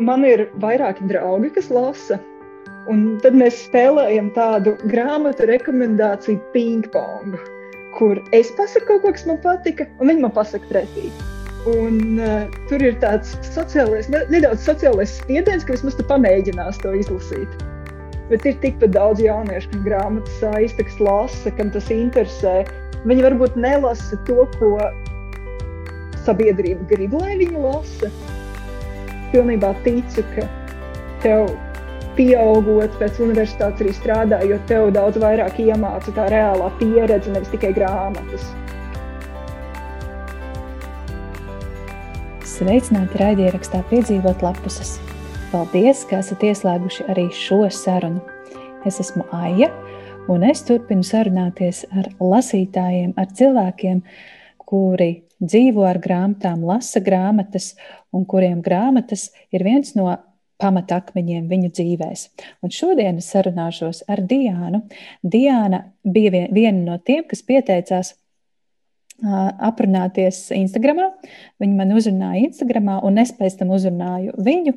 man ir vairāki draugi, kas lasa. Un tad mēs spēlējam tādu grāmatu rekomendāciju ping-pong, kur es pasaku kaut ko, kas man patika, un viņi man pasaka pretī. Un, uh, tur ir tāds sociālais, nedaudz sociālais spiediens, ka vismaz tu pamēģinās to izlasīt. Bet ir tikpat daudz jauniešu, kas grāmatas saista, kas lasa, kam tas interesē. Viņi varbūt nelasa to, ko sabiedrība grib, lai viņi lasa pilnībā ticu, ka tev pieaugot pēc universitātes arī strādājot, tev daudz vairāk iemāca tā reālā pieredze, nevis tikai grāmatas. Sveicināti raidierakstā piedzīvot lapuses. Paldies, ka esat ieslēguši arī šo sarunu. Es esmu Aija, un es turpinu sarunāties ar lasītājiem, ar cilvēkiem, kuri dzīvo ar grāmatām, lasa grāmatas, un kuriem grāmatas ir viens no pamatakmeņiem viņu dzīvēs. Un šodien es sarunāšos ar Diānu. Diāna bija viena no tiem, kas pieteicās aprunāties Instagram. Viņa man uzrunāja Instagram, un es pēc tam uzrunāju viņu.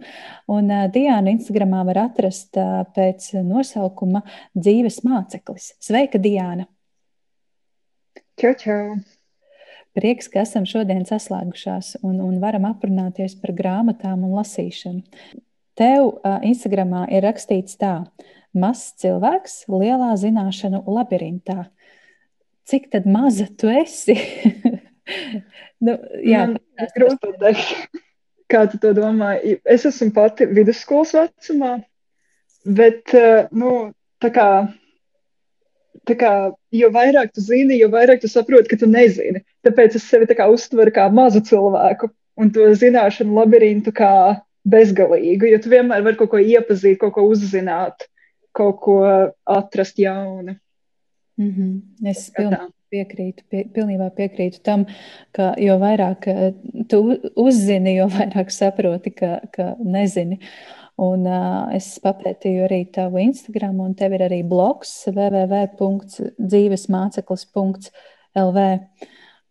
Un Diāna Instagramā var atrast pēc nosaukuma Dzīves māceklis. Sveika, Diāna! Čau, čau! Prieks, ka esam šodien saslēgušās un, un varam aprunāties par grāmatām un lasīšanu. Tev uh, Instagramā ir rakstīts tā: mazs cilvēks lielā zināšanu labirintā. Cik tad maza tu esi? nu, jā, tas ir grūti pateikt. Kā tu to domā? Es esmu pati vidusskolas vecumā, bet nu, tā kā tā kā, jo vairāk tu zini, jo vairāk tu saproti, ka tu nezini. Tāpēc es sevi uztveru kā mazu cilvēku un to zināšanu labirintu kā bezgalīgu. Jo tu vienmēr vari kaut ko iepazīt, kaut ko uzzināt, kaut ko atrast jaunu. Mm -hmm. Es pilnībā piekrītu, pie, pilnībā piekrītu tam, ka jo vairāk eh, tu uzzini, jo vairāk saproti, ka, ka nezini. Uh, Un uh, es papētīju arī tavu Instagram, un tev ir arī blogs www.dzīvesmāceklis.lv.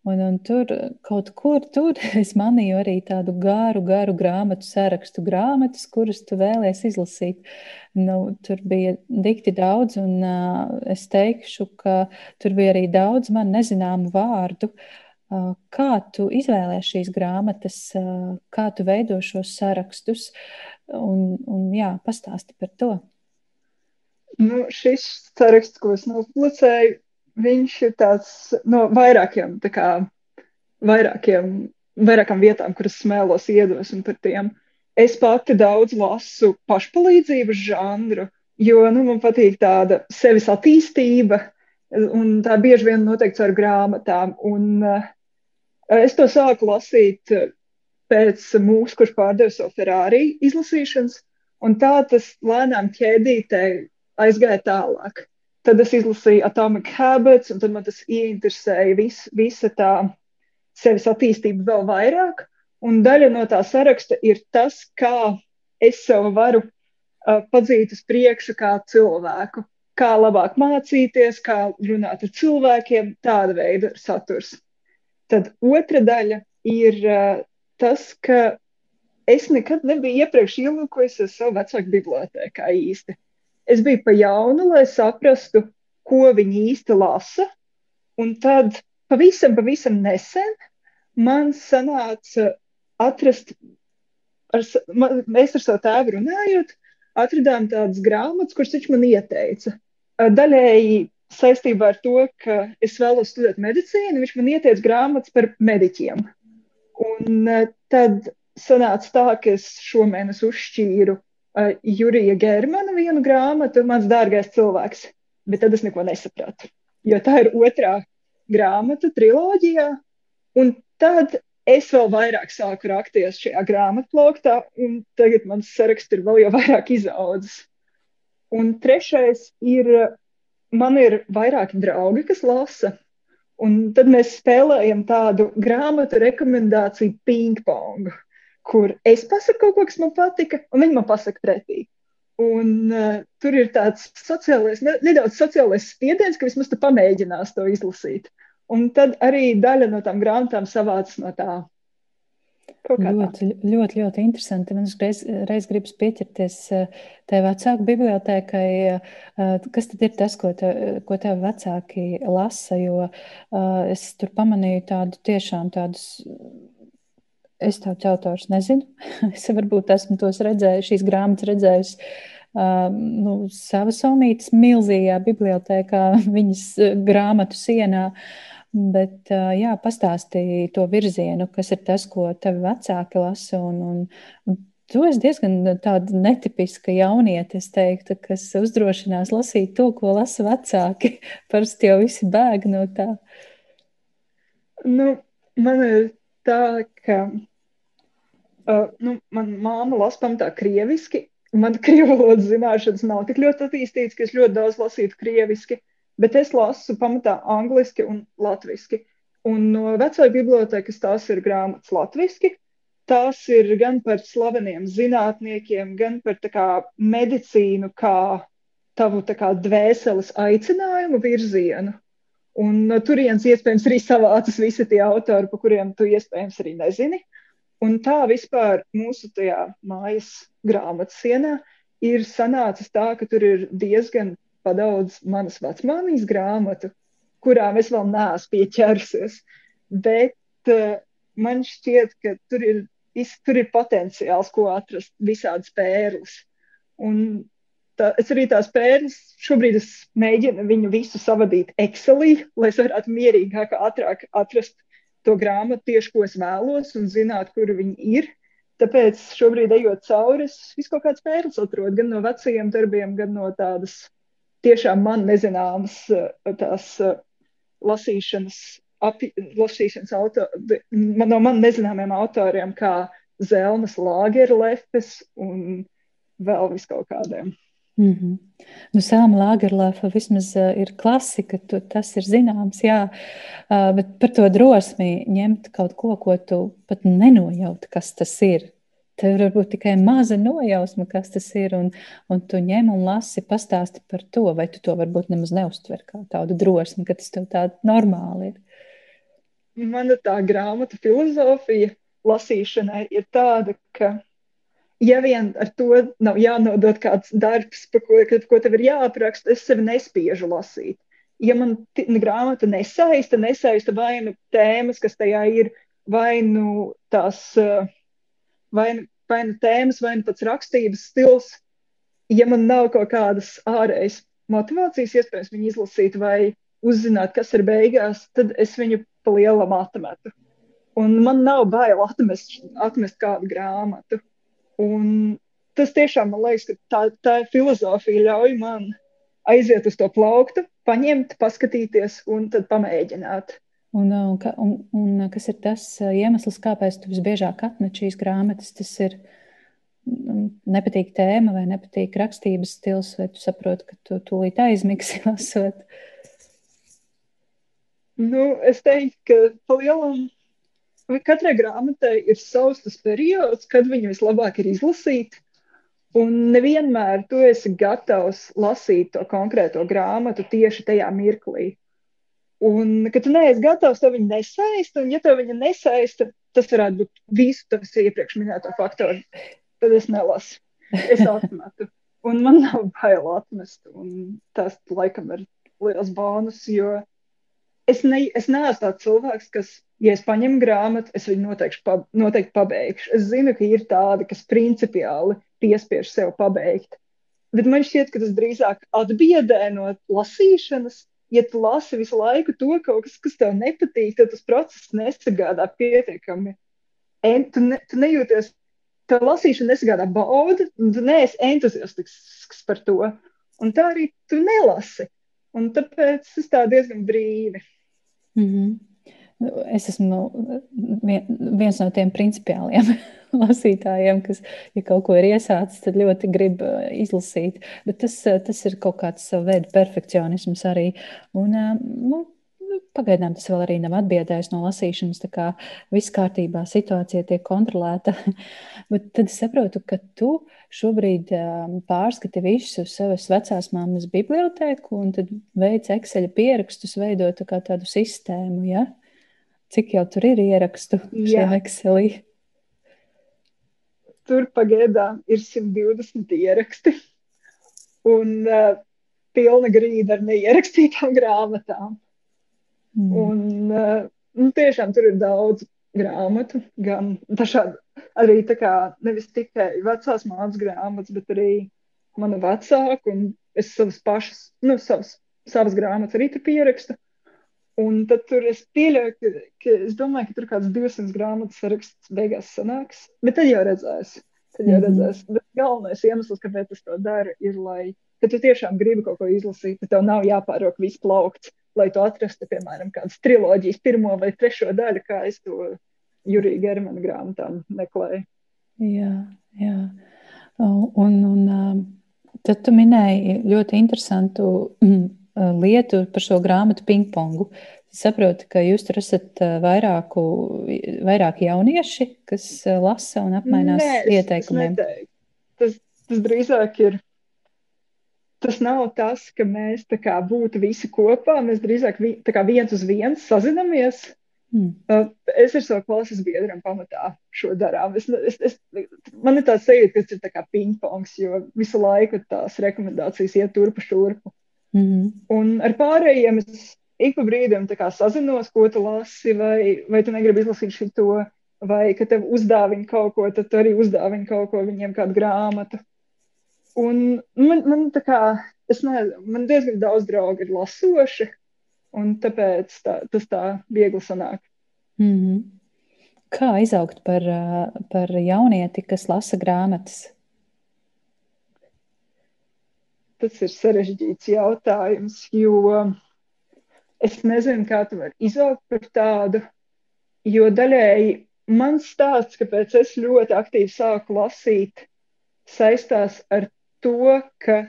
Un, un tur kaut kur tur es manīju arī tādu garu, garu grāmatu sarakstu, grāmatas, kuras tu vēlies izlasīt. Nu, tur bija dikti daudz, un uh, es teikšu, ka tur bija arī daudz man nezināmu vārdu. Uh, kā tu izvēlējies šīs grāmatas, uh, kā tu veido šos sarakstus, Un, un jā, pastāsti par to. Nu, šis saraksts, ko es nopublicēju, viņš ir tāds no vairākiem, tā kā, vairākiem, vairākām vietām, kuras smēlos iedvesmu par tiem. Es pati daudz lasu pašpalīdzības žanru, jo nu, man patīk tāda sevis attīstība, un tā bieži vien notiek ar grāmatām. Un, uh, es to sāku lasīt pēc mūsu, kurš pārdeva savu Ferrari izlasīšanas, un tā tas lēnām ķēdītē aizgāja tālāk. Tad es izlasīju Atomic Habits, un tad man tas ieinteresēja vis, visa tā sevis attīstība vēl vairāk. Un daļa no tā saraksta ir tas, kā es sev varu uh, padzīt uz priekšu kā cilvēku, kā labāk mācīties, kā runāt ar cilvēkiem, tāda veida saturs. Tad otra daļa ir uh, tas, ka es nekad nebiju iepriekš ielūkojusies savu vecāku bibliotēkā īsti. Es biju pa jaunu, lai saprastu, ko viņi īsti lasa. Un tad pavisam, pavisam nesen man sanāca atrast, ar, man, mēs ar savu tēvu runājot, atradām tādas grāmatas, kuras viņš man ieteica. Daļēji saistībā ar to, ka es vēlos studēt medicīnu, viņš man ieteica grāmatas par mediķiem. Un eh, tad sanāca tā, ka es šomēnes uzšķīru uh, Jurija Germana vienu grāmatu, mans dārgais cilvēks, bet tad es neko nesapratu. Jo tā ir otrā grāmata triloģijā, un tad es vēl vairāk sāku rakties šajā grāmatplauktā, un tagad mans saraksts ir vēl jau vairāk izaudzis. Un trešais ir, man ir vairāki draugi, kas lasa, Un tad mēs spēlējam tādu grāmatu rekomendāciju ping-pong, kur es pasaku kaut ko, kas man patika, un viņi man pasaka pretī. Un uh, tur ir tāds sociālais, nedaudz sociālais spiediens, ka vismaz tu pamēģinās to izlasīt. Un tad arī daļa no tām grāmatām savācas no tā. Ļoti, ļoti, ļoti interesanti. Man reiz, reiz gribas pieķerties tai vecāku bibliotēkai. Kas tad ir tas, ko, te, ko tev vecāki lasa? Jo es tur pamanīju tādu tiešām tādus. Es tādus autors nezinu. es varbūt esmu tos redzējis, šīs grāmatas redzējis. Uh, nu, savas sonītas milzīgā bibliotēkā, viņas grāmatu sienā. Uh, Bet, jā, pastāstīja to virzienu, kas ir tas, ko tavi vecāki lasa. Un, un, tu esi diezgan tāda netipiska jauniete, es teiktu, kas uzdrošinās lasīt to, ko lasa vecāki. Parasti jau visi bēg no tā. Nu, man ir tā, ka uh, nu, man māma lasa pamatā krieviski. Man krievu valodas zināšanas nav tik ļoti attīstītas, ka es ļoti daudz lasītu krieviski. Bet es lasu pamatā angliski un latviešu. Un no vecāka bibliotekas tās ir grāmatas latviešu. Tās ir gan par slaveniem zinātniekiem, gan par kā, medicīnu, kā tavu kā, dvēseles aicinājumu virzienu. Un no turienes iespējams arī savācas visi tie autori, par kuriem tu iespējams arī nezini. Un tā vispār mūsu tajā mājas grāmatas sienā ir sanācis tā, ka tur ir diezgan padaudz manas vecmāmiņas grāmatu, kurām es vēl neesmu pieķērusies. Bet uh, man šķiet, ka tur ir, is, tur ir potenciāls, ko atrast visādas pērles. Un tā, es arī tās pērles šobrīd mēģinu viņu visu savadīt Excelī, lai es varētu mierīgāk, ātrāk atrast to grāmatu tieši, ko es vēlos un zināt, kur viņi ir. Tāpēc šobrīd, ejot cauri, es visu kaut kādas pērles atrodu gan no vecajiem darbiem, gan no tādas tiešām man nezināmas eh, tās eh, lasīšanas, api, lasīšanas auto, no man nezināmiem autoriem, kā Zelmas Lāgerlefes un vēl vis kaut kādiem. Mm -hmm. Nu, Sēma Lagerlāfa vismaz uh, ir klasika, tu, tas ir zināms, jā, uh, bet par to drosmi ņemt kaut ko, ko tu pat nenojauti, kas tas ir. Tev var būt tikai maza nojausma, kas tas ir, un, un tu ņem un lasi, pastāsti par to, vai tu to varbūt nemaz neuztver kā tādu drosmi, ka tas tev tā normāli ir. Mana tā grāmatu filozofija lasīšanai ir tāda, ka ja vien ar to nav jānodod kāds darbs, par ko, ko tev ir jāapraksta, es sevi nespiežu lasīt. Ja man grāmata nesaista, nesaista vai nu tēmas, kas tajā ir, vai nu tās uh, vai, nu, vai nu tēmas, vai nu pats rakstības stils. Ja man nav kaut kādas ārējas motivācijas, iespējams, viņu izlasīt vai uzzināt, kas ir beigās, tad es viņu pa lielam atmetu. Un man nav bail atmest, atmest kādu grāmatu. Un tas tiešām man liekas, ka tā, tā filozofija ļauj man aiziet uz to plauktu, paņemt, paskatīties un tad pamēģināt. Un, un, un, un kas ir tas iemesls, kāpēc tu visbiežāk atmet šīs grāmatas? Tas ir nepatīk tēma vai nepatīk rakstības stils, vai tu saproti, ka tu tūlīt aizmigsi lasot? Nu, es teiktu, ka palielam katrai grāmatai ir savs tas periods, kad viņu vislabāk ir izlasīt. Un nevienmēr tu esi gatavs lasīt to konkrēto grāmatu tieši tajā mirklī. Un, kad tu neesi gatavs, tev viņa nesaista, un, ja tev viņa nesaista, tas varētu būt visu tavas iepriekš minēto faktoru. Tad es nelasu. Es atmetu. Un man nav bail atmest. Un tas, laikam, ir liels bonus, jo es, ne, es neesmu tāds cilvēks, kas, ja es paņemu grāmatu, es viņu noteikti, pab, noteikti pabeigšu. Es zinu, ka ir tādi, kas principiāli piespiež sev pabeigt. Bet man šķiet, ka tas drīzāk atbiedē no lasīšanas ja tu lasi visu laiku to kaut kas, kas tev nepatīk, tad tas process nesagādā pietiekami. En, tu, ne, tu nejūties, tev lasīšana nesagādā baudu, un tu neesi entuziastisks par to. Un tā arī tu nelasi. Un tāpēc tas tā diezgan brīvi. Mm -hmm. Es esmu viens no tiem principiāliem lasītājiem, kas, ja kaut ko ir iesācis, tad ļoti grib uh, izlasīt. Bet tas, uh, tas ir kaut kāds savu veidu perfekcionisms arī. Un, uh, nu, Pagaidām tas vēl arī nav atbiedējis no lasīšanas. Tā kā viss kārtībā, situācija tiek kontrolēta. Bet tad es saprotu, ka tu šobrīd pārskati visu savas vecās māmas bibliotēku un tad veic Excel pierakstus, veidot tā tādu sistēmu. Ja? Cik jau tur ir ierakstu šajā Excelī? Tur pagaidām ir 120 ieraksti. Un uh, pilna grīda ar neierakstītām grāmatām. Mm. Un uh, nu, tiešām tur ir daudz grāmatu, gan dažādi, arī tā kā nevis tikai vecās mācas grāmatas, bet arī mana vecāka un es savas pašas, nu, savas, savas grāmatas arī tur pierakstu. Un tad tur es pieļauju, ka, ka es domāju, ka tur kāds 200 grāmatas saraksts beigās sanāks, bet tad jau redzēs. Tad jau mm -hmm. redzēs. Bet galvenais iemesls, kāpēc es to daru, ir, lai, ka tu tiešām gribi kaut ko izlasīt, tad tev nav jāpārok viss plaukts, lai tu atrastu, piemēram, kādas triloģijas pirmo vai trešo daļu, kā es to Jurija Germana grāmatām meklēju. Jā, jā. Un, un tad tu minēji ļoti interesantu lietu par šo grāmatu pingpongu. Es saprotu, ka jūs tur esat eh, vairāku, vairāk jaunieši, kas eh, lasa un apmainās Nē, ieteikumiem. Tas, tas drīzāk ir. Tas nav tas, ka mēs kā, būtu visi kopā. Mēs drīzāk vi, kā, viens uz viens sazinamies. Hmm. Es ar savu klases biedru pamatā šo darām. Es, es, es, man ir tāds sajūta, ka tas ir kā pingpongs, jo visu laiku tās rekomendācijas iet turpu šurpu. Mm -hmm. Un ar pārējiem es ik pa brīdim sazinos, ko tu lasi, vai, vai tu negribi izlasīt šo, vai ka tev uzdāvina kaut ko, tad tu arī uzdāvini kaut ko viņiem, kādu grāmatu. Un man, man tā kā, es nezinu, man diezgan daudz draugu ir lasoši, un tāpēc tā, tas tā viegli sanāk. Mm -hmm. Kā izaugt par, par jaunieti, kas lasa grāmatas? Tas ir sarežģīts jautājums, jo es nezinu, kā tu vari izaugt par tādu, jo daļēji mans stāsts, kāpēc es ļoti aktīvi sāku lasīt, saistās ar to, ka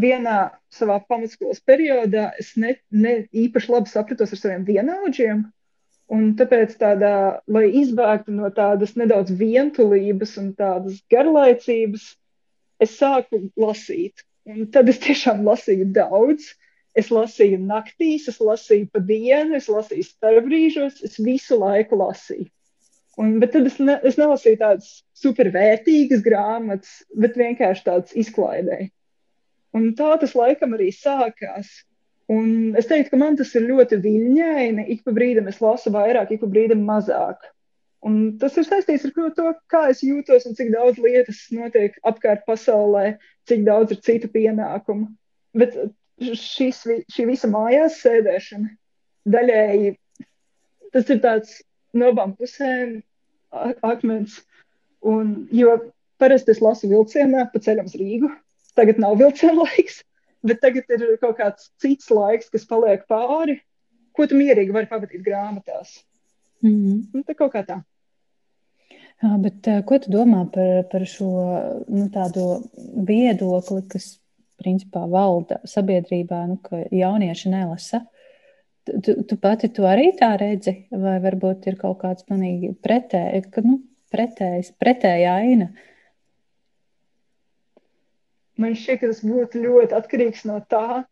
vienā savā pamatskolas periodā es ne, ne īpaši labi sapratos ar saviem vienaudžiem. Un tāpēc, tādā, lai izbēgtu no tādas nedaudz vientulības un tādas garlaicības, es sāku lasīt. Un tad es tiešām lasīju daudz. Es lasīju naktīs, es lasīju pa dienu, es lasīju starpbrīžos, es visu laiku lasīju. Un, bet tad es, ne, es nelasīju tādas supervērtīgas grāmatas, bet vienkārši tādas izklaidēji. Un tā tas laikam arī sākās. Un es teiktu, ka man tas ir ļoti viļņaini. Ik pa brīdim es lasu vairāk, ik pa brīdim mazāk. Un tas ir saistīts ar to, kā es jūtos un cik daudz lietas notiek apkārt pasaulē, cik daudz ir citu pienākumu. Bet šis, šī visa mājās sēdēšana daļēji tas ir tāds no abām pusēm akmens. Un, jo parasti es lasu vilcienā pa ceļam uz Rīgu. Tagad nav vilciena laiks, bet tagad ir kaut kāds cits laiks, kas paliek pāri, ko tu mierīgi vari pavadīt grāmatās. Mm -hmm. Un, tā kaut kā tā. Jā, bet, ko tu domā par, par šo nu, viedokli, kas principā valda sabiedrībā, nu, ka jaunieši nelasa? Tu, tu pati to arī tā redzi, vai varbūt ir kaut kāds manīgi pretēji, ka, nu, pretējs, pretēja aina? Man šķiet, ka tas būtu ļoti atkarīgs no tā,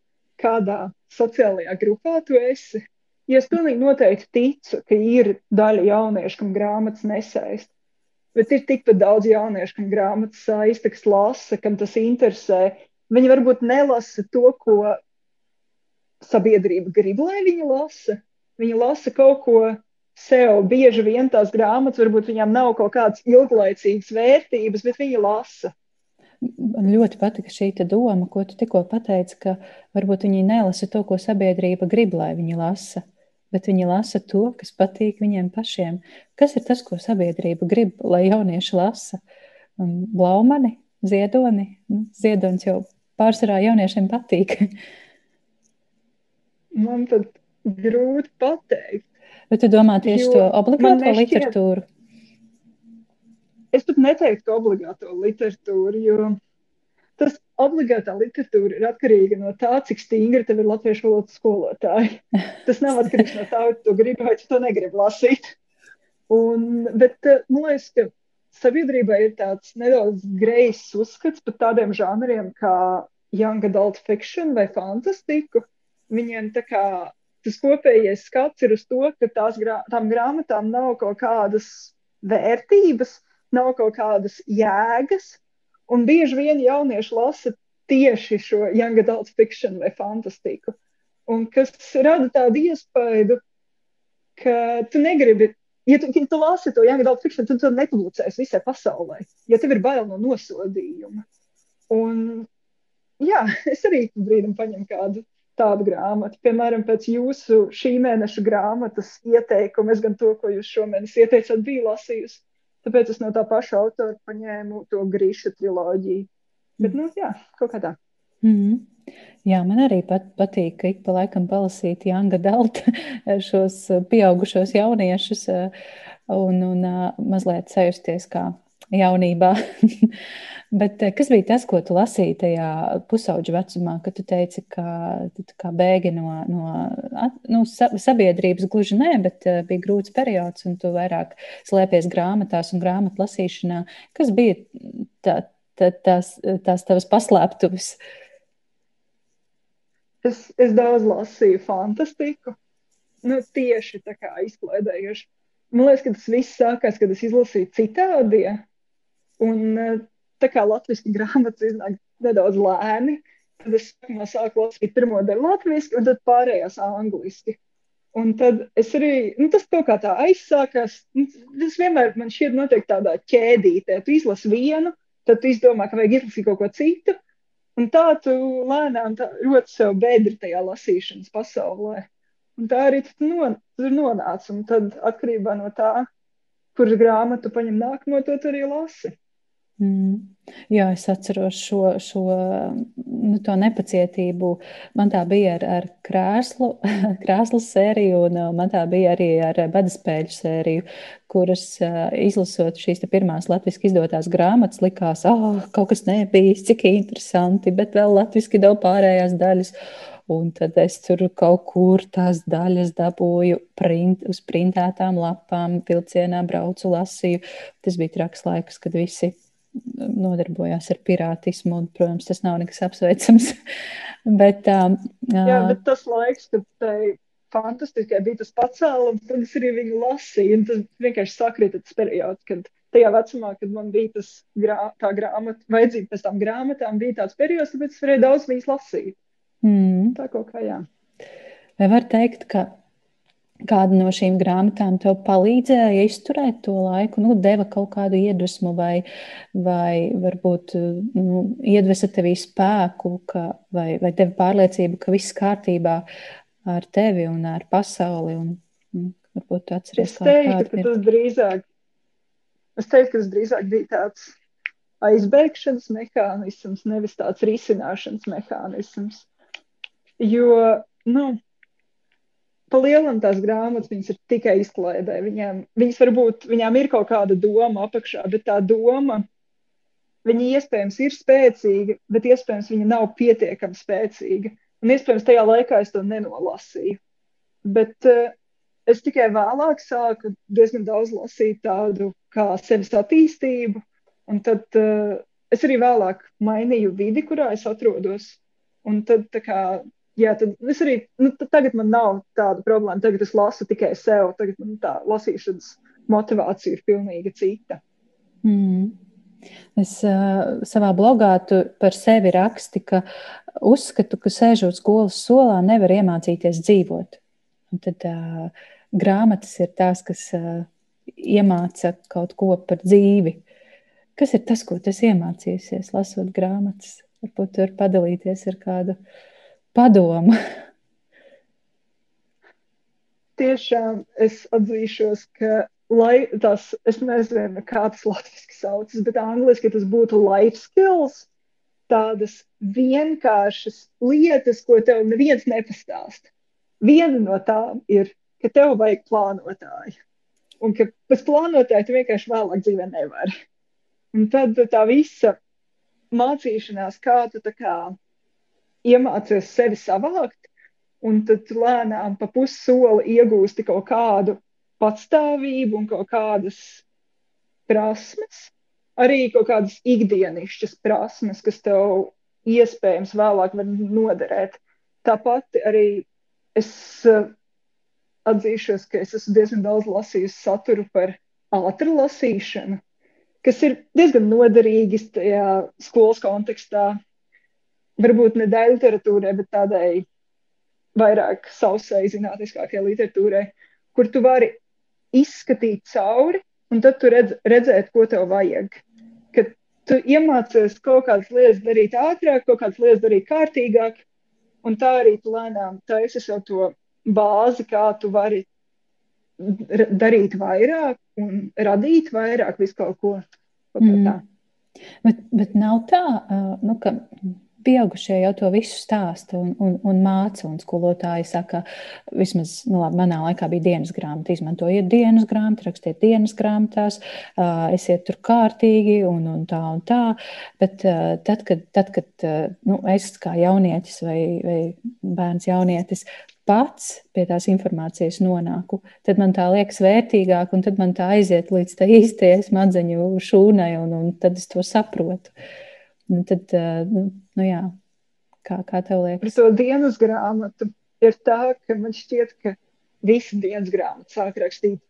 kādā sociālajā grupā tu esi. Ja es pilnīgi noteikti ticu, ka ir daļa jauniešu, kam grāmatas nesaist, Bet ir tikpat daudz jauniešu, kam grāmatas saista, kas lasa, kam tas interesē. Viņi varbūt nelasa to, ko sabiedrība grib, lai viņi lasa. Viņi lasa kaut ko sev. Bieži vien tās grāmatas, varbūt viņām nav kaut kādas ilglaicīgas vērtības, bet viņi lasa. Man ļoti patika šī doma, ko tu tikko pateici, ka varbūt viņi nelasa to, ko sabiedrība grib, lai viņi lasa bet viņi lasa to, kas patīk viņiem pašiem. Kas ir tas, ko sabiedrība grib, lai jaunieši lasa? Blaumani, ziedoni. Nu, ziedonis jau pārsvarā jauniešiem patīk. Man tad grūti pateikt. Bet tu domā tieši to obligāto literatūru? Es pat neteiktu, obligāto literatūru, jo obligātā literatūra ir atkarīga no tā, cik stingri tev ir latviešu valodas skolotāji. Tas nav atkarīgs no tā, vai tu gribi vai tu to negribi lasīt. Un, bet eh, man liekas, ka sabiedrībā ir tāds nedaudz greizs uzskats par tādiem žanriem kā young adult fiction vai fantastiku. Viņiem tā kā tas kopējais skats ir uz to, ka tās grā, tām grāmatām nav kaut kādas vērtības, nav kaut kādas jēgas. Un bieži vien jaunieši lasa tieši šo young adult fiction vai fantastiku. Un kas rada tādu iespaidu, ka tu negribi, ja tu, ja tu lasi to young adult fiction, tad tu nepublicēsi visai pasaulē, ja tev ir bail no nosodījuma. Un, jā, es arī brīdim paņemu kādu tādu grāmatu. Piemēram, pēc jūsu šī mēneša grāmatas ieteikuma, es gan to, ko jūs šomēnes ieteicāt, biju lasījusi. Tāpēc es no tā paša autora paņēmu to grīšu triloģiju. Bet, nu, jā, kaut kā tā. Mm -hmm. Jā, man arī pat, patīk ik pa laikam palasīt Jānga Dalta šos pieaugušos jauniešus un, un mazliet sajusties kā jaunībā. Bet eh, kas bija tas, ko tu lasīji tajā pusauģa vecumā, kad tu teici, ka tu kā bēgi no, no nu, sabiedrības? Gluži nē, bet eh, bija grūts periods, un tu vairāk slēpies grāmatās un grāmatu lasīšanā. Kas bija tā, tā, tās, tās tavas paslēptuves? Es, es daudz lasīju fantastiku. Nu, tieši tā kā izklaidējuši. Man liekas, ka tas viss sākās, kad es izlasīju citādi. Un eh, tā kā latviešu grāmatas iznāk nedaudz lēni, tad es sākumā sāku lasīt pirmo daļu latviešu, un tad pārējās angliski. Un tad es arī, nu, tas kaut kā tā aizsākās. Nu, tas vienmēr man šķiet notiek tādā ķēdītē. Tu izlasi vienu, tad tu izdomā, ka vajag izlasīt kaut ko citu, un tā tu lēnām tā, ļoti sev bedri tajā lasīšanas pasaulē. Un tā arī tu non, tur nonāc, un tad atkarībā no tā, kuras grāmatu paņem nākamo, to tu arī lasi. Mm. Jā, es atceros šo, šo nu, nepacietību. Man tā bija ar, ar krēslu, krēslu sēriju, un uh, man tā bija arī ar badaspēļu sēriju, kuras uh, izlasot šīs pirmās latviešu izdotās grāmatas, likās, ah, oh, kaut kas nebija, cik interesanti, bet vēl latviešu daudz pārējās daļas. Un tad es tur kaut kur tās daļas dabūju print, uz printētām lapām, vilcienā braucu, lasīju. Tas bija traks laiks, kad visi nodarbojās ar pirātismu, un, protams, tas nav nekas apsveicams. bet, um, Jā, bet tas laiks, kad tai fantastiskai bija tas pacēlums, tad es arī viņu lasīju, un tas vienkārši sakrita tas periods, kad tajā vecumā, kad man bija tas grā, tā grāmata, vajadzība pēc tām grāmatām, bija tāds periods, tāpēc es varēju daudz viņas lasīt. Mm. Tā kaut kā, jā. Vai var teikt, ka kāda no šīm grāmatām tev palīdzēja izturēt to laiku, nu, deva kaut kādu iedvesmu, vai, vai varbūt nu, iedvesa tevī spēku, ka, vai, vai tevi pārliecību, ka viss kārtībā ar tevi un ar pasauli. Un, nu, varbūt tu atceries, es teiktu, ka tas drīzāk, es teiktu, ka tas drīzāk bija tāds aizbēgšanas mehānisms, nevis tāds risināšanas mehānisms. Jo, nu, pa lielam tās grāmatas viņas ir tikai izklaidē. Viņām, viņas varbūt, viņām ir kaut kāda doma apakšā, bet tā doma, viņa iespējams ir spēcīga, bet iespējams viņa nav pietiekami spēcīga. Un iespējams tajā laikā es to nenolasīju. Bet uh, es tikai vēlāk sāku diezgan daudz lasīt tādu kā sevis attīstību, un tad uh, es arī vēlāk mainīju vidi, kurā es atrodos. Un tad kā, jā, tad es arī, nu, tagad man nav tāda problēma. Tagad es lasu tikai sev. Tagad man tā lasīšanas motivācija ir pilnīgi cita. Mm. Es uh, savā blogā par sevi rakstu, ka uzskatu, ka sēžot skolas solā, nevar iemācīties dzīvot. Un tad uh, grāmatas ir tās, kas uh, iemāca kaut ko par dzīvi. Kas ir tas, ko tas iemācījusies, lasot grāmatas? Varbūt tur padalīties ar kādu uh, padomu? Tiešām es atzīšos, ka lai, tas, es nezinu, kā tas latviešu saucas, bet angļuiski tas būtu life skills. Tādas vienkāršas lietas, ko tev neviens nepastāst. Viena no tām ir, ka tev vajag plānotāju. Un ka bez plānotāja tu vienkārši vēlāk dzīvē nevari. Un tad tā visa mācīšanās, kā tu tā kā iemācies sevi savākt, un tad lēnām pa pussoli iegūsti kaut kādu patstāvību un kaut kādas prasmes, arī kaut kādas ikdienišķas prasmes, kas tev iespējams vēlāk var noderēt. Tāpat arī es uh, atzīšos, ka es esmu diezgan daudz lasījusi saturu par ātru lasīšanu. kas ir diezgan noderīgi tajā skolas kontekstā. Varbūt ne daļai literatūrai, bet tādai vairāk sausai zinātniskākajai literatūrai, kur tu vari izskatīt cauri, un tad tu redz, redzēt, ko tev vajag. Kad tu iemācies kaut kādas lietas darīt ātrāk, kaut kādas lietas darīt kārtīgāk, un tā arī tu lēnām taisi sev to bāzi, kā tu vari darīt vairāk un radīt vairāk visu kaut ko. Mm. Bet, bet nav tā, nu, ka pieaugušie jau to visu stāsta un, un, un māca. Un skolotāji saka, vismaz nu, labi, manā laikā bija dienas grāmata. Izmantojiet dienas grāmatu, rakstiet dienas grāmatās, uh, esiet tur kārtīgi un, un tā un tā. Bet uh, tad, kad, tad, kad uh, nu, es kā jaunietis vai, vai bērns jaunietis pats pie tās informācijas nonāku, tad man tā liekas vērtīgāk, un tad man tā aiziet līdz tā īstajai smadzeņu šūnai, un, un tad es to saprotu. Nu, tad, nu, nu jā, kā, kā tev liekas? Par to dienas grāmatu ir tā, ka man šķiet, ka visi dienas grāmatas sāk rakstīt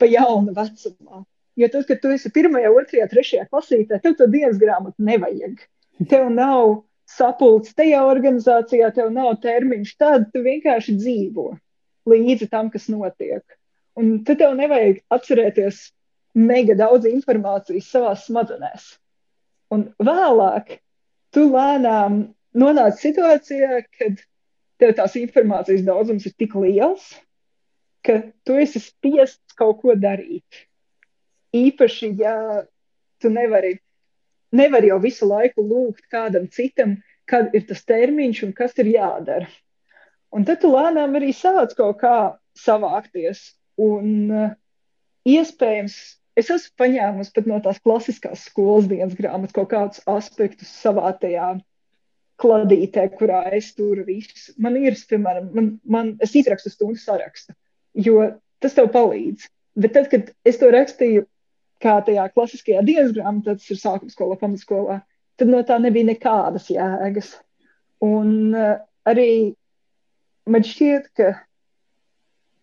pa jaunu vecumā. Jo tad, kad tu esi pirmajā, otrajā, trešajā klasītē, tev to dienas grāmatu nevajag. Tev nav sapulcs tajā organizācijā, tev nav termiņš, tad tu vienkārši dzīvo līdzi tam, kas notiek. Un tad tev nevajag atcerēties mega daudz informācijas savā smadzenēs. Un vēlāk tu lēnām nonāc situācijā, kad tev tās informācijas daudzums ir tik liels, ka tu esi spiests kaut ko darīt. Īpaši, ja tu nevari nevar jau visu laiku lūgt kādam citam, kad ir tas termiņš un kas ir jādara. Un tad tu lēnām arī sāc kaut kā savākties. Un uh, iespējams, es esmu paņēmusi pat no tās klasiskās skolas dienas grāmatas kaut kādus aspektus savā tajā kladītē, kurā es turu visu. Man ir, piemēram, man, man, es izrakstu stundu sarakstu, jo tas tev palīdz. Bet tad, kad es to rakstīju kā tajā klasiskajā dienas grāmatā, tas ir sākuma skolā, pamatskolā, tad no tā nebija nekādas jēgas. Un uh, arī man šķiet, ka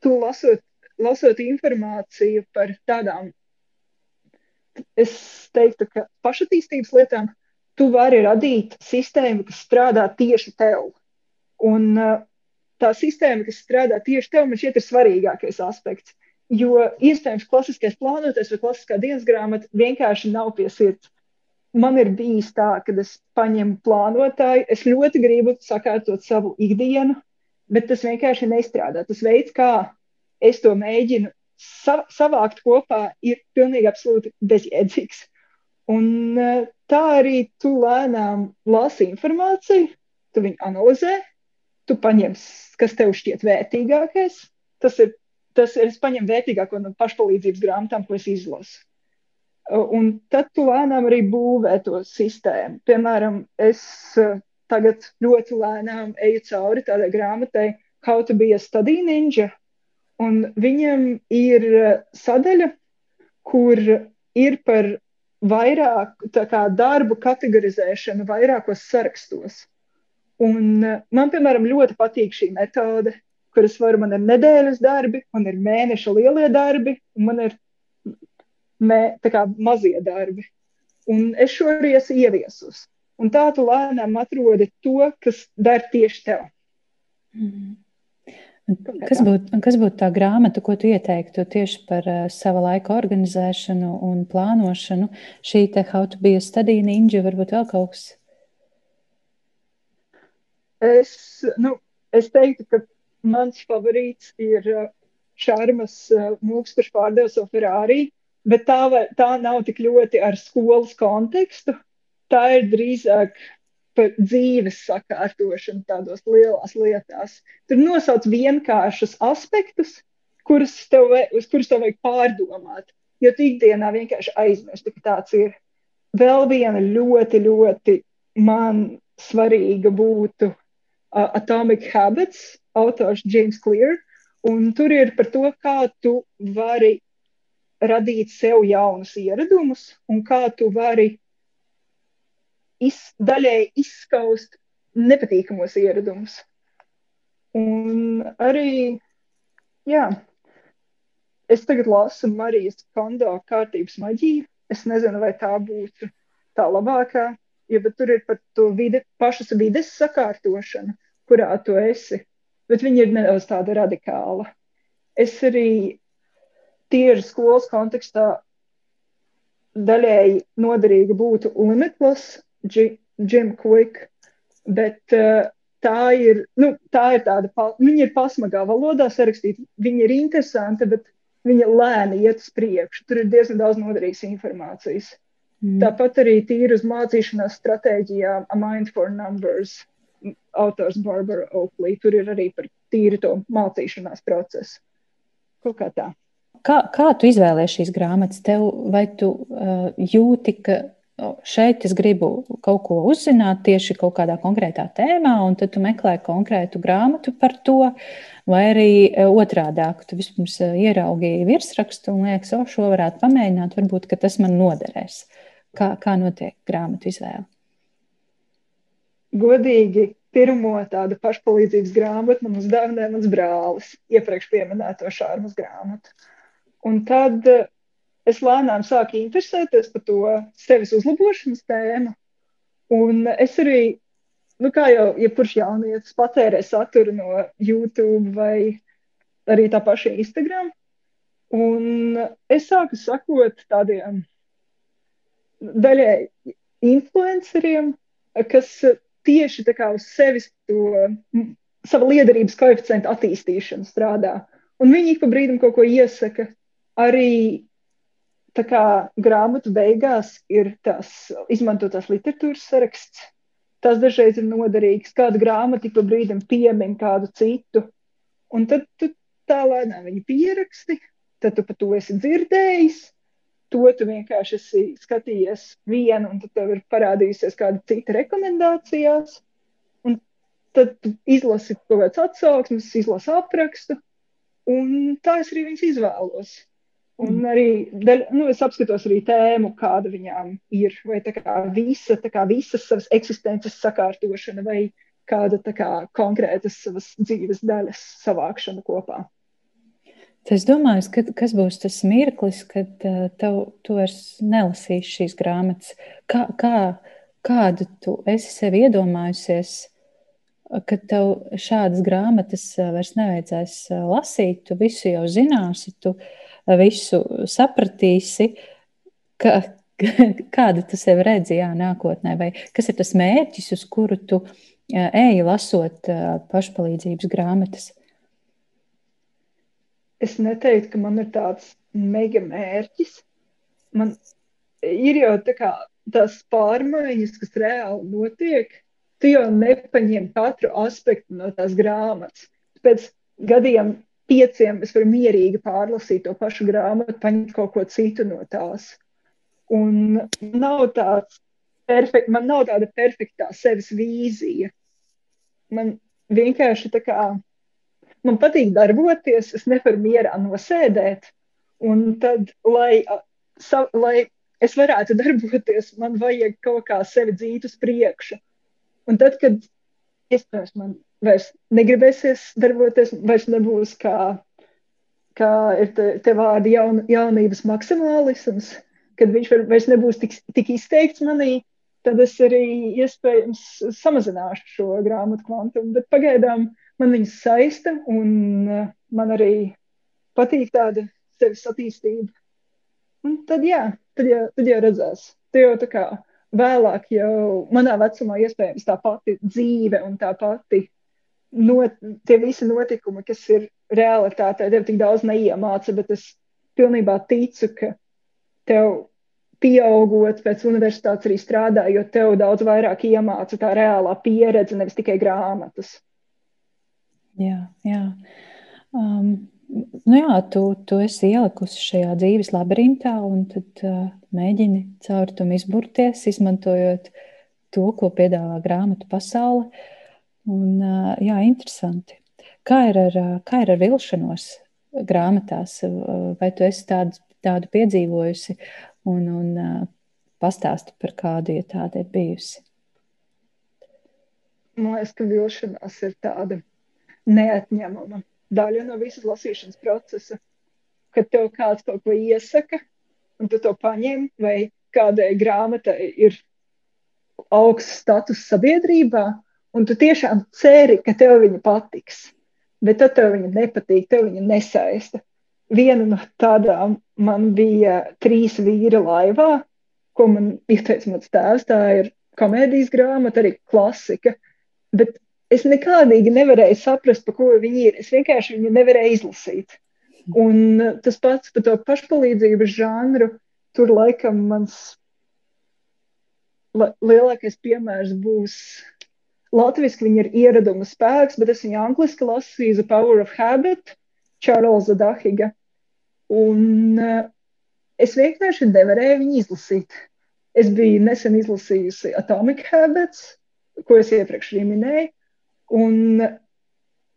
tu lasot, lasot informāciju par tādām, es teiktu, ka pašattīstības lietām, tu vari radīt sistēmu, kas strādā tieši tev. Un uh, tā sistēma, kas strādā tieši tev, man šķiet, ir svarīgākais aspekts. Jo iespējams, klasiskais plānotais vai klasiskā dienas grāmata vienkārši nav pie sirds. Man ir bijis tā, ka es paņemu plānotāju, es ļoti gribu sakārtot savu ikdienu, bet tas vienkārši nestrādā. Tas veids, kā es to mēģinu sa savākt kopā, ir pilnīgi absolūti bezjēdzīgs. Un eh, tā arī tu lēnām lasi informāciju, tu viņu analizē, tu paņem, kas tev šķiet vērtīgākais. Tas ir tas ir, es paņemu vērtīgāko no pašpalīdzības grāmatām, ko es izlasu. Un tad tu lēnām arī būvē to sistēmu. Piemēram, es tagad ļoti lēnām eju cauri tādai grāmatai How to be a study ninja, un viņam ir sadaļa, kur ir par vairāk kā, darbu kategorizēšanu vairākos sarakstos. Un man, piemēram, ļoti patīk šī metode, kuras varu, man ir nedēļas darbi, man ir mēneša lielie darbi, un man ir mē, kā, mazie darbi. Un es šo arī esmu ieviesus. Un tā tu lēnām atrodi to, kas der tieši tev. Mm. Kas būtu būt tā grāmata, ko tu ieteiktu tieši par uh, sava laika organizēšanu un plānošanu? Šī te How to be a study ninja, varbūt vēl kaut kas? Es, nu, es teiktu, ka mans favorīts ir Šarmas uh, uh, mūks, kurš pārdeva savu Ferrari, bet tā, vai, tā nav tik ļoti ar skolas kontekstu. Tā ir drīzāk par dzīves sakārtošanu tādos lielās lietās. Tur nosauc vienkāršus aspektus, kurus tev, uz kurus tev vajag pārdomāt. Jo tu ikdienā vienkārši aizmirsti, ka tāds ir. Vēl viena ļoti, ļoti man svarīga būtu uh, Atomic Habits, autors James Clear. Un tur ir par to, kā tu vari radīt sev jaunus ieradumus un kā tu vari iz, daļēji izskaust nepatīkamos ieradumus. Un arī, jā, es tagad lasu Marijas Kondo kārtības maģiju, es nezinu, vai tā būtu tā labākā, jo tur ir par to vide, pašas vides sakārtošanu, kurā tu esi, bet viņi ir nedaudz tāda radikāla. Es arī tieši skolas kontekstā daļēji noderīga būtu Limitless, Jim Quick, bet uh, tā ir, nu, tā ir tāda, viņa ir pasmagā valodā sarakstīta, viņa ir interesanta, bet viņa lēni iet uz priekšu. Tur ir diezgan daudz noderīgas informācijas. Mm. Tāpat arī tīri uz mācīšanās stratēģijām, A Mind for Numbers, autors Barbara Oakley. Tur ir arī par tīri to mācīšanās procesu. Kaut kā tā. Kā, kā tu izvēlējies šīs grāmatas? Tev, vai tu uh, jūti, ka šeit es gribu kaut ko uzzināt tieši kaut kādā konkrētā tēmā, un tad tu meklē konkrētu grāmatu par to, vai arī e, otrādāk, tu vispirms e, ieraudzīji virsrakstu un liekas, o, šo varētu pamēģināt, varbūt tas man noderēs. Kā, kā notiek grāmatu izvēle? Godīgi, pirmo tādu pašpalīdzības grāmatu man uzdāvināja mans brālis, iepriekš minēto šādu grāmatu. Un tad es lēnām sāku interesēties par to sevis uzlabošanas tēmu. Un es arī, nu, kā jau jebkurš ja jaunietis, patērēju saturu no YouTube vai arī tā paša Instagram. Un es sāku sakot tādiem daļai influenceriem, kas tieši tā kā uz sevis to savu liederības koeficientu attīstīšanu strādā. Un viņi ik pa brīdim kaut ko iesaka. Arī tā kā grāmatu beigās ir tās izmantotās literatūras saraksts. Tas dažreiz ir noderīgs. Kāda grāmata pa brīdim piemin kādu citu. Un tad tu tā lēnām viņu pieraksti, tad tu par to esi dzirdējis. To tu vienkārši esi skatījies vienu, un tad tev ir parādījusies kāda cita rekomendācijās. Un tad tu izlasi kaut kādas atsauksmes, izlasi aprakstu, un tā es arī viņas izvēlos. Un mm. arī daļ, nu, es apskatos arī tēmu, kāda viņām ir. Vai tā kā visa, tā kā visas savas eksistences sakārtošana, vai kāda kā, konkrētas savas dzīves daļas savākšana kopā. Es domāju, ka, kas būs tas mirklis, kad uh, tev, tu vairs nelasīsi šīs grāmatas. Kā, kā, kādu tu esi sev iedomājusies, kad tev šādas grāmatas vairs nevajadzēs lasīt, tu visu jau zināsi, tu uh, visu sapratīsi, ka, kādu tu sev redzi jā, nākotnē, vai kas ir tas mērķis, uz kuru tu ej lasot pašpalīdzības grāmatas? Es neteiktu, ka man ir tāds mega mērķis. Man ir jau tā kā tās pārmaiņas, kas reāli notiek. Tu jau nepaņem katru aspektu no tās grāmatas. Pēc gadiem pieciem es varu mierīgi pārlasīt to pašu grāmatu, paņemt kaut ko citu no tās. Un nav tāds perfekt, man nav tāda perfektā sevis vīzija. Man vienkārši tā kā, man patīk darboties, es nevaru mierā nosēdēt. Un tad, lai, sa, lai es varētu darboties, man vajag kaut kā sevi dzīt uz priekšu. Un tad, kad iespējams man vairs negribēsies darboties, vairs nebūs kā, kā ir te, te vārdi jaun, jaunības maksimālisms, kad viņš var, vairs nebūs tik, tik izteikts manī, tad es arī iespējams samazināšu šo grāmatu kvantumu. Bet pagaidām man viņas saista un uh, man arī patīk tāda sevis attīstība. Un tad jā, tad jau, tad jau redzēs. Tad jau tā kā vēlāk, jau manā vecumā, iespējams, tā pati dzīve un tā pati not, tie visi notikumi, kas ir realitātē, tev tik daudz neiemāca, bet es pilnībā ticu, ka tev pieaugot pēc universitātes arī strādājot, tev daudz vairāk iemāca tā reālā pieredze, nevis tikai grāmatas. Jā, jā. Um, nu jā, tu, tu esi ielikusi šajā dzīves labirintā, un tad uh, mēģini caur tam izburties, izmantojot to, ko piedāvā grāmatu pasaule. Uh, Un, jā, interesanti. Kā ir ar, kā ir ar vilšanos grāmatās? Vai tu esi tādu, tādu piedzīvojusi un, un pastāsti par kādu, ja tāda ir bijusi? Man liekas, ka vilšanās ir tāda neatņemama daļa no visas lasīšanas procesa. Kad tev kāds kaut ko iesaka, un tu to paņem, vai kādai grāmatai ir augsts status sabiedrībā, un tu tiešām ceri, ka tev viņa patiks. Bet tad tev viņa nepatīk, tev viņa nesaista. Viena no tādām man bija trīs vīri laivā, ko man ieteica mans tēvs. Tā ir komēdijas grāmata, arī klasika. Bet es nekādīgi nevarēju saprast, par ko viņi ir. Es vienkārši viņu nevarēju izlasīt. Un tas pats par to pašpalīdzības žanru, tur laikam mans lielākais piemērs būs Latvijas viņa ir ieraduma spēks, bet es viņu angliski lasīju The Power of Habit, Čārlza Dahiga. Un uh, es vienkārši nevarēju viņu izlasīt. Es biju nesen izlasījusi Atomic Habits, ko es iepriekš minēju. Un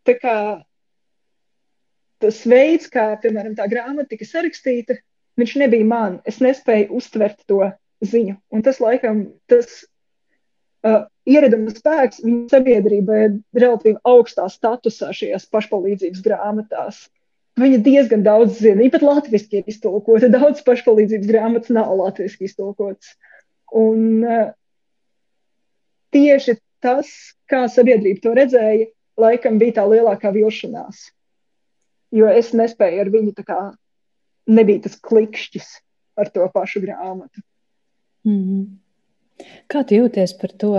tā kā tas veids, kā, piemēram, tā grāmata tika sarakstīta, viņš nebija man. Es nespēju uztvert to ziņu. Un tas, laikam, tas uh, ieraduma spēks viņa sabiedrībai ir relatīvi augstā statusā šajās pašpalīdzības grāmatās. Viņa diezgan daudz zina, viņa pat latviešu ir iztolkota. Daudz pašpalīdzības grāmatas nav latviešu iztolkotas. Un uh, tieši tas, kā sabiedrība to redzēja, laikam bija tā lielākā vilšanās. Jo es nespēju ar viņu tā kā nebija tas klikšķis ar to pašu grāmatu. Mm -hmm. Kā tu jūties par to?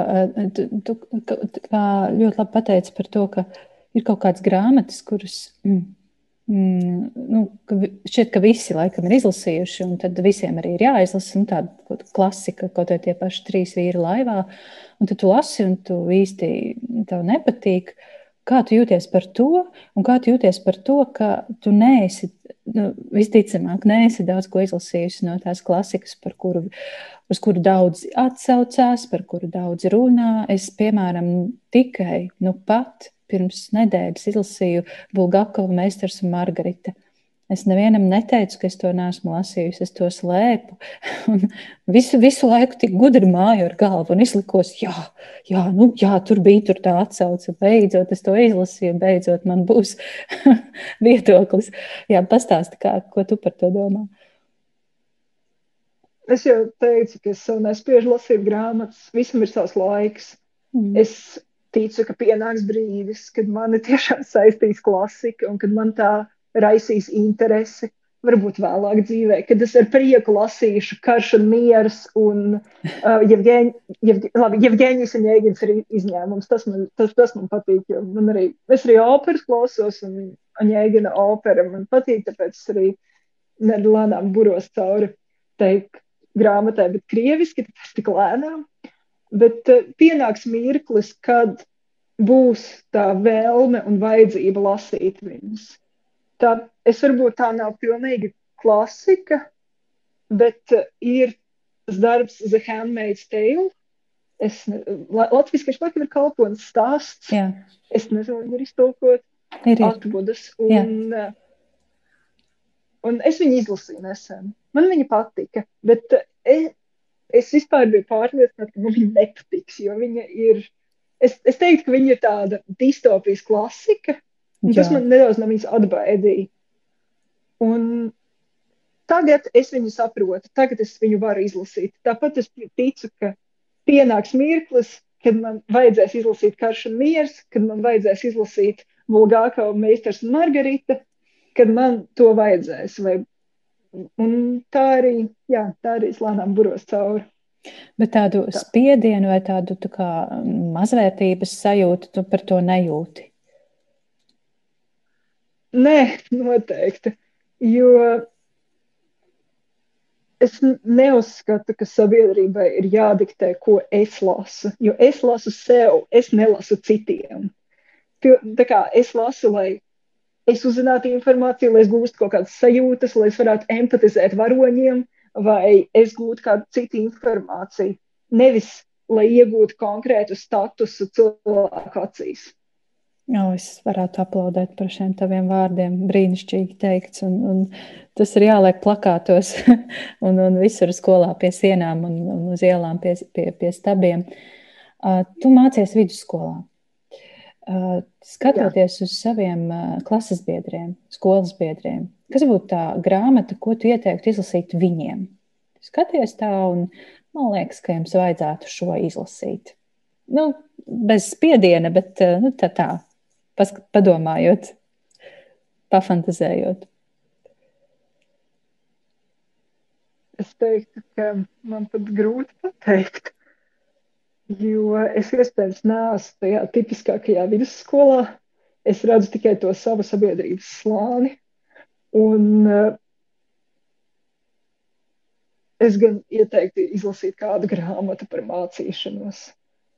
Tu, tu kā ļoti labi pateici par to, ka ir kaut kādas grāmatas, kuras mm, mm, nu, ka šķiet, ka visi laikam ir izlasījuši, un tad visiem arī ir jāizlasa nu, tāda klasika, kaut vai tie paši trīs vīri laivā. Un tad tu lasi, un tu īsti tev nepatīk. Kā tu jūties par to, un kā tu jūties par to, ka tu neesi, nu, visticamāk, neesi daudz ko izlasījusi no tās klasikas, kuru uz kuru daudz atsaucās, par kuru daudz runā. Es, piemēram, tikai nu pat pirms nedēļas izlasīju Bulgakovu meistars un Margarita. Es nevienam neteicu, ka es to neesmu lasījusi, es to slēpu. Un visu, visu laiku tik gudri māju ar galvu un izlikos, jā, jā, nu, jā tur bija tur tā atsauce. Beidzot, es to izlasīju, beidzot man būs viedoklis. Jā, pastāsti, kā, ko tu par to domā. Es jau teicu, ka es nespiežu lasīt grāmatas, visam ir savs laiks. Mm. Es ticu, ka pienāks brīdis, kad mani tiešām saistīs klasika un kad man tā raisīs interesi. Varbūt vēlāk dzīvē, kad es ar prieku lasīšu karš un mieras, un uh, Jevģēņ, Jevģ, labi, Jevģēņas un Jēgins ir izņēmums. Tas man, tas, tas man patīk, jo man arī, es arī operas klausos, un, un Jēgina opera man patīk, tāpēc es arī nedalānām buros cauri teikt grāmatai, bet krieviski, tas tik lēnām. Bet uh, pienāks mirklis, kad būs tā vēlme un vajadzība lasīt viņus. Tā, es varbūt tā nav pilnīgi klasika, bet uh, ir tas darbs The Handmaid's Tale. Es, Latvijas laikam ir kalponis stāsts. Jā. Es nezinu, vai ir iztulkot. Ir, ir. Atbudas. Un, Jā. un es viņu izlasīju nesen. Man viņa patika, bet es, eh, es vispār biju pārliecināta, ka man viņa nepatiks, jo viņa ir, es, es teiktu, ka viņa ir tāda distopijas klasika, un Jā. tas man nedaudz no viņas atbaidīja. Un tagad es viņu saprotu, tagad es viņu varu izlasīt. Tāpat es ticu, ka pienāks mirklis, kad man vajadzēs izlasīt Karš un miers, kad man vajadzēs izlasīt Vulgāko meistars un Margarita, kad man to vajadzēs, vai Un tā arī, jā, tā arī slānām buros cauri. Bet tādu tā. spiedienu vai tādu tā kā, mazvērtības sajūtu tu par to nejūti? Nē, noteikti. Jo es neuzskatu, ka sabiedrībai ir jādiktē, ko es lasu. Jo es lasu sev, es nelasu citiem. Tā kā es lasu, lai es uzzinātu informāciju, lai es gūstu kaut kādas sajūtas, lai es varētu empatizēt varoņiem, vai es gūtu kādu citu informāciju. Nevis, lai iegūtu konkrētu statusu cilvēku acīs. Jā, es varētu aplaudēt par šiem taviem vārdiem. Brīnišķīgi teikts. Un, un tas ir jāliek plakātos un, un visur skolā pie sienām un, un uz ielām pie, pie, pie stabiem. Uh, tu mācies vidusskolā. Uh, skatoties Jā. uz saviem uh, klases biedriem, skolas biedriem, kas būtu tā grāmata, ko tu ieteiktu izlasīt viņiem? skaties tā, un man liekas, ka jums vajadzētu šo izlasīt. Nu, bez spiediena, bet nu, tā, tā padomājot, pafantazējot. Es teiktu, ka man pat grūti pateikt, jo es iespējams neesmu tajā tipiskākajā vidusskolā. Es redzu tikai to savu sabiedrības slāni. Un uh, es gan ieteiktu izlasīt kādu grāmatu par mācīšanos,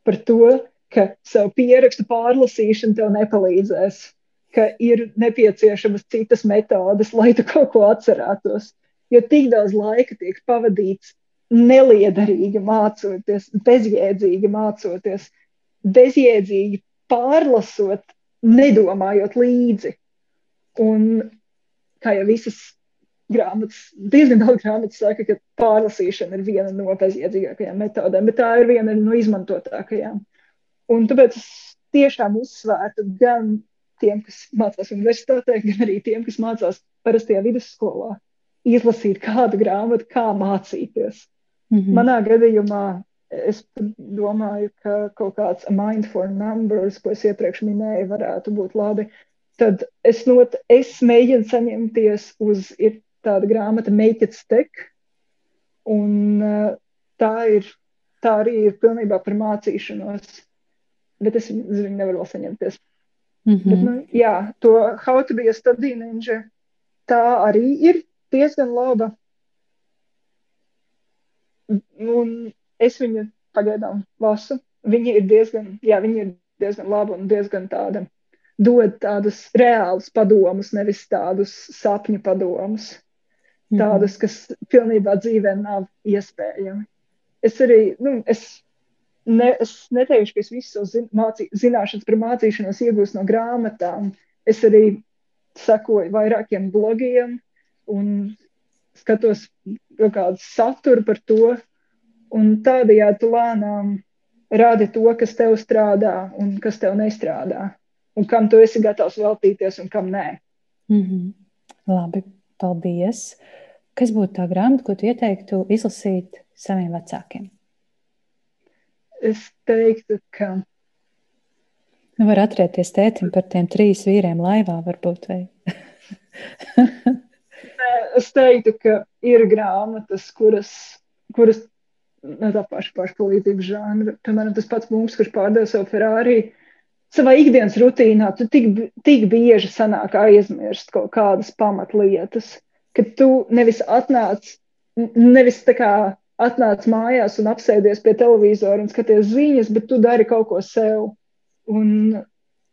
par to, ka savu pierakstu pārlasīšana tev nepalīdzēs, ka ir nepieciešamas citas metodes, lai tu kaut ko atcerētos jo tik daudz laika tiek pavadīts neliederīgi mācoties, bezjēdzīgi mācoties, bezjēdzīgi pārlasot, nedomājot līdzi. Un kā jau visas grāmatas, diezgan daudz grāmatas saka, ka pārlasīšana ir viena no bezjēdzīgākajām metodēm, bet tā ir viena no izmantotākajām. Un tāpēc es tiešām uzsvērtu gan tiem, kas mācās universitātē, gan arī tiem, kas mācās parastajā vidusskolā izlasīt kādu grāmatu, kā mācīties. Mm -hmm. Manā gadījumā es domāju, ka kaut kāds mind for numbers, ko es iepriekš minēju, varētu būt labi. Tad es, not, es mēģinu saņemties uz tādu grāmatu Make it stick. Un uh, tā ir, tā arī ir pilnībā par mācīšanos, bet es uz viņu nevaru vēl saņemties. Mm -hmm. bet, nu, jā, to How to be a study ninja, tā arī ir diezgan laba. Un es viņu pagaidām lasu. Viņa ir diezgan, jā, viņa ir diezgan laba un diezgan tāda, dod tādus reālus padomus, nevis tādus sapņu padomus. -hmm. Tādus, kas pilnībā dzīvē nav iespējami. Es arī, nu, es, ne, es neteikšu, ka es visu savu zin, mācī, zināšanas par mācīšanos iegūstu no grāmatām. Es arī sekoju vairākiem blogiem, un skatos kādu saturu par to, un tādējādi lēnām rādi to, kas tev strādā un kas tev nestrādā, un kam tu esi gatavs veltīties un kam nē. Mm -hmm. Labi, paldies. Kas būtu tā grāmata, ko tu ieteiktu izlasīt saviem vecākiem? Es teiktu, ka. Nu, var atrieties tētim par tiem trīs vīriem laivā, varbūt. Es teiktu, ka ir grāmatas, kuras, kuras ne tā paša pašpalīdzības žanra. Piemēram, tas pats mums, kurš pārdeva savu Ferrari. Savā ikdienas rutīnā tu tik, tik bieži sanāk aizmirst kaut kādas pamatlietas, ka tu nevis atnāc, nevis tā kā atnāc mājās un apsēdies pie televizora un skaties ziņas, bet tu dari kaut ko sev. Un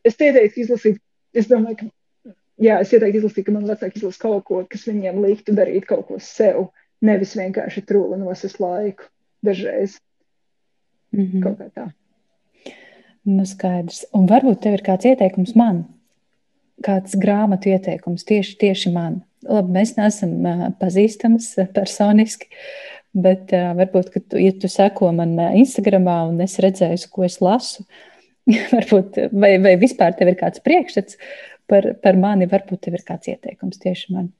es ieteiktu izlasīt, es domāju, ka jā, es ieteiktu izlasīt, ka man vecāki izlasa kaut ko, kas viņiem liktu darīt kaut ko sev, nevis vienkārši trūli nosist laiku dažreiz. Mm -hmm. Kaut kā tā. Nu, skaidrs. Un varbūt tev ir kāds ieteikums man, kāds grāmatu ieteikums tieši, tieši man. Labi, mēs neesam uh, pazīstamas uh, personiski, bet uh, varbūt, ka tu, ja tu seko man Instagramā un es redzēju, ko es lasu, varbūt, vai, vai vispār tev ir kāds priekšstats, par, par mani. Varbūt tev ir kāds ieteikums tieši man.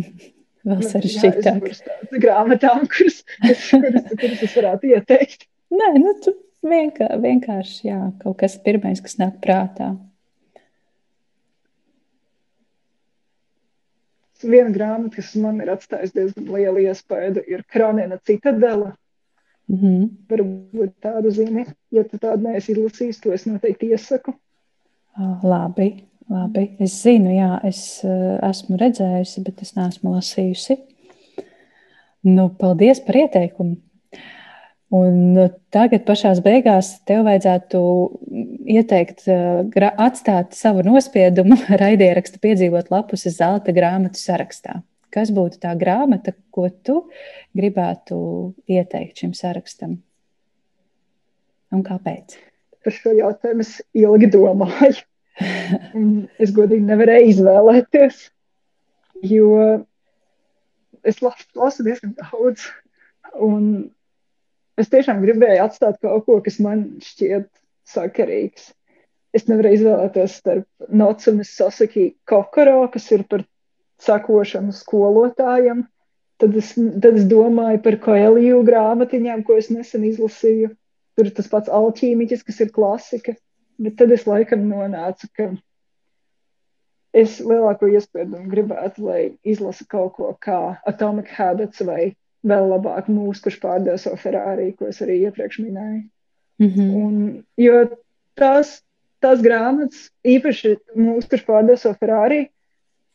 Vēl sarežģītāk. Grāmatām, kuras, kuras, kuras es varētu ieteikt. Nē, nu, tu vienkār, vienkārši jā, kaut kas pirmais, kas nāk prātā. Viena grāmata, kas man ir atstājusi diezgan lielu iespēju, ir Kronēna Citadela. Mm -hmm. Varbūt tādu zini, ja tu tādu neesi izlasījis, to es noteikti iesaku. Oh, labi, labi. Es zinu, jā, es uh, esmu redzējusi, bet es neesmu lasījusi. Nu, paldies par ieteikumu. Un tagad, pašā beigās, tev vajadzētu ieteikt, atstāt savu nospiedumu raidierakstu, piedzīvot lapus zelta grāmatu sarakstā. Kas būtu tā grāmata, ko tu gribētu ieteikt šim sarakstam? Un kāpēc? Par šo jautājumu es ilgi domāju. es godīgi nevarēju izvēlēties, jo es lasu, lasu diezgan daudz. Un es tiešām gribēju atstāt kaut ko, kas man šķiet sakarīgs. Es nevarēju izvēlēties starp Nocumu Sasaki Kokoro, kas ir par sakošanu skolotājam. Tad es, tad es domāju par koeliju grāmatiņām, ko es nesen izlasīju. Tur ir tas pats alķīmiķis, kas ir klasika. Bet tad es laikam nonācu, ka es lielāko iespēju gribētu, lai izlasa kaut ko kā Atomic Habits vai vēl labāk mūsu, kurš pārdeva savu Ferrari, ko es arī iepriekš minēju. Mm -hmm. Un, jo tās, tās grāmatas, īpaši mūsu, kurš pārdeva savu Ferrari,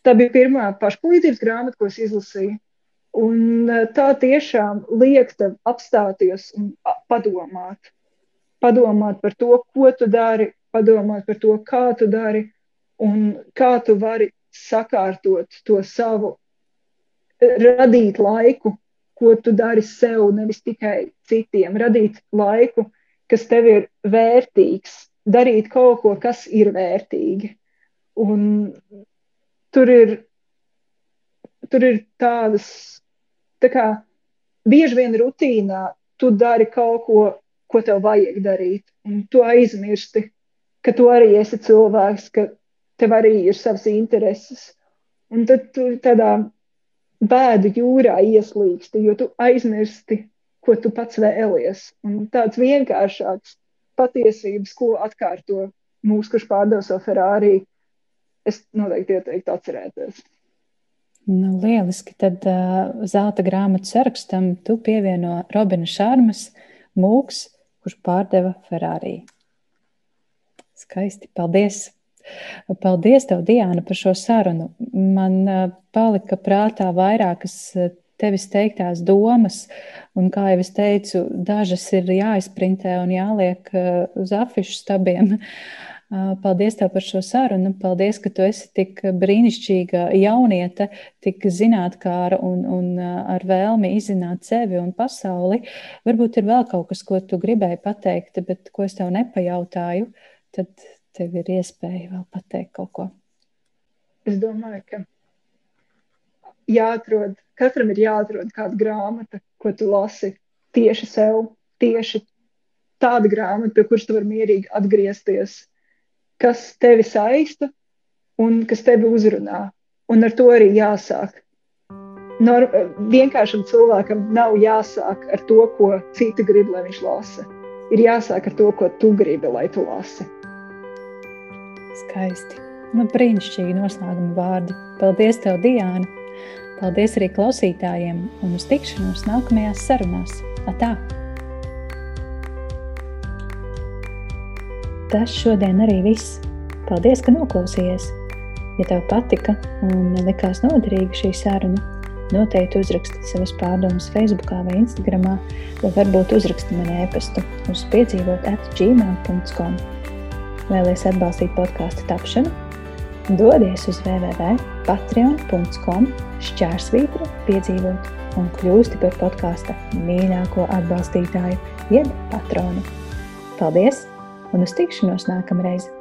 tā bija pirmā pašpalīdzības grāmata, ko es izlasīju. Un eh, tā tiešām liek tev apstāties un padomāt. Padomāt par to, ko tu dari, padomāt par to, kā tu dari un kā tu vari sakārtot to savu, radīt laiku, ko tu dari sev, nevis tikai citiem, radīt laiku, kas tev ir vērtīgs, darīt kaut ko, kas ir vērtīgi. Un tur ir, tur ir tādas Tā kā bieži vien rutīnā tu dari kaut ko, ko tev vajag darīt, un tu aizmirsti, ka tu arī esi cilvēks, ka tev arī ir savas intereses. Un tad tu tādā bēdu jūrā ieslīgsti, jo tu aizmirsti, ko tu pats vēlies. Un tāds vienkāršāks patiesības, ko atkārto mūsu, kurš pārdeva savu Ferrari, es noteikti ieteiktu atcerēties. Nu, lieliski. Tad uh, zelta grāmatu sarakstam tu pievieno Robina Šārmas mūks, kurš pārdeva Ferrari. Skaisti. Paldies! Paldies, tev, Diana, par šo sarunu. Man uh, palika prātā vairākas tevis teiktās domas, un, kā jau es teicu, dažas ir jāizprintē un jāliek uh, uz afišu stabiem. Paldies tev par šo sarunu. Paldies, ka tu esi tik brīnišķīga jauniete, tik zinātnāra un, un ar vēlmi izzināt sevi un pasauli. Varbūt ir vēl kaut kas, ko tu gribēji pateikt, bet ko es tev nepajautāju. Tad tev ir iespēja vēl pateikt kaut ko. Es domāju, ka jāatrod, katram ir jāatrod kāda grāmata, ko tu lasi tieši sev, tieši tāda grāmata, pie kuras tu vari mierīgi atgriezties kas tevi saista un kas tevi uzrunā. Un ar to arī jāsāk. Nor vienkāršam cilvēkam nav jāsāk ar to, ko citi grib, lai viņš lasa. Ir jāsāk ar to, ko tu gribi, lai tu lasi. Skaisti. Nu, brīnišķīgi noslēguma vārdi. Paldies, tev, Diana! Paldies arī klausītājiem un uz tikšanos nākamajās sarunās. Atā! tas šodien arī viss. Paldies, ka noklausījies! Ja tev patika un likās noderīga šī saruna, noteikti uzraksti savas pārdomas Facebook vai Instagram, vai varbūt uzraksti man e-pastu uz piedzīvot atgmail.com. Vēlēs atbalstīt podkāstu tapšanu? Dodies uz www.patreon.com šķērsvītra piedzīvot un kļūsti par podkāsta mīļāko atbalstītāju, jeb patronu. Paldies! un uz tikšanos nākamreiz!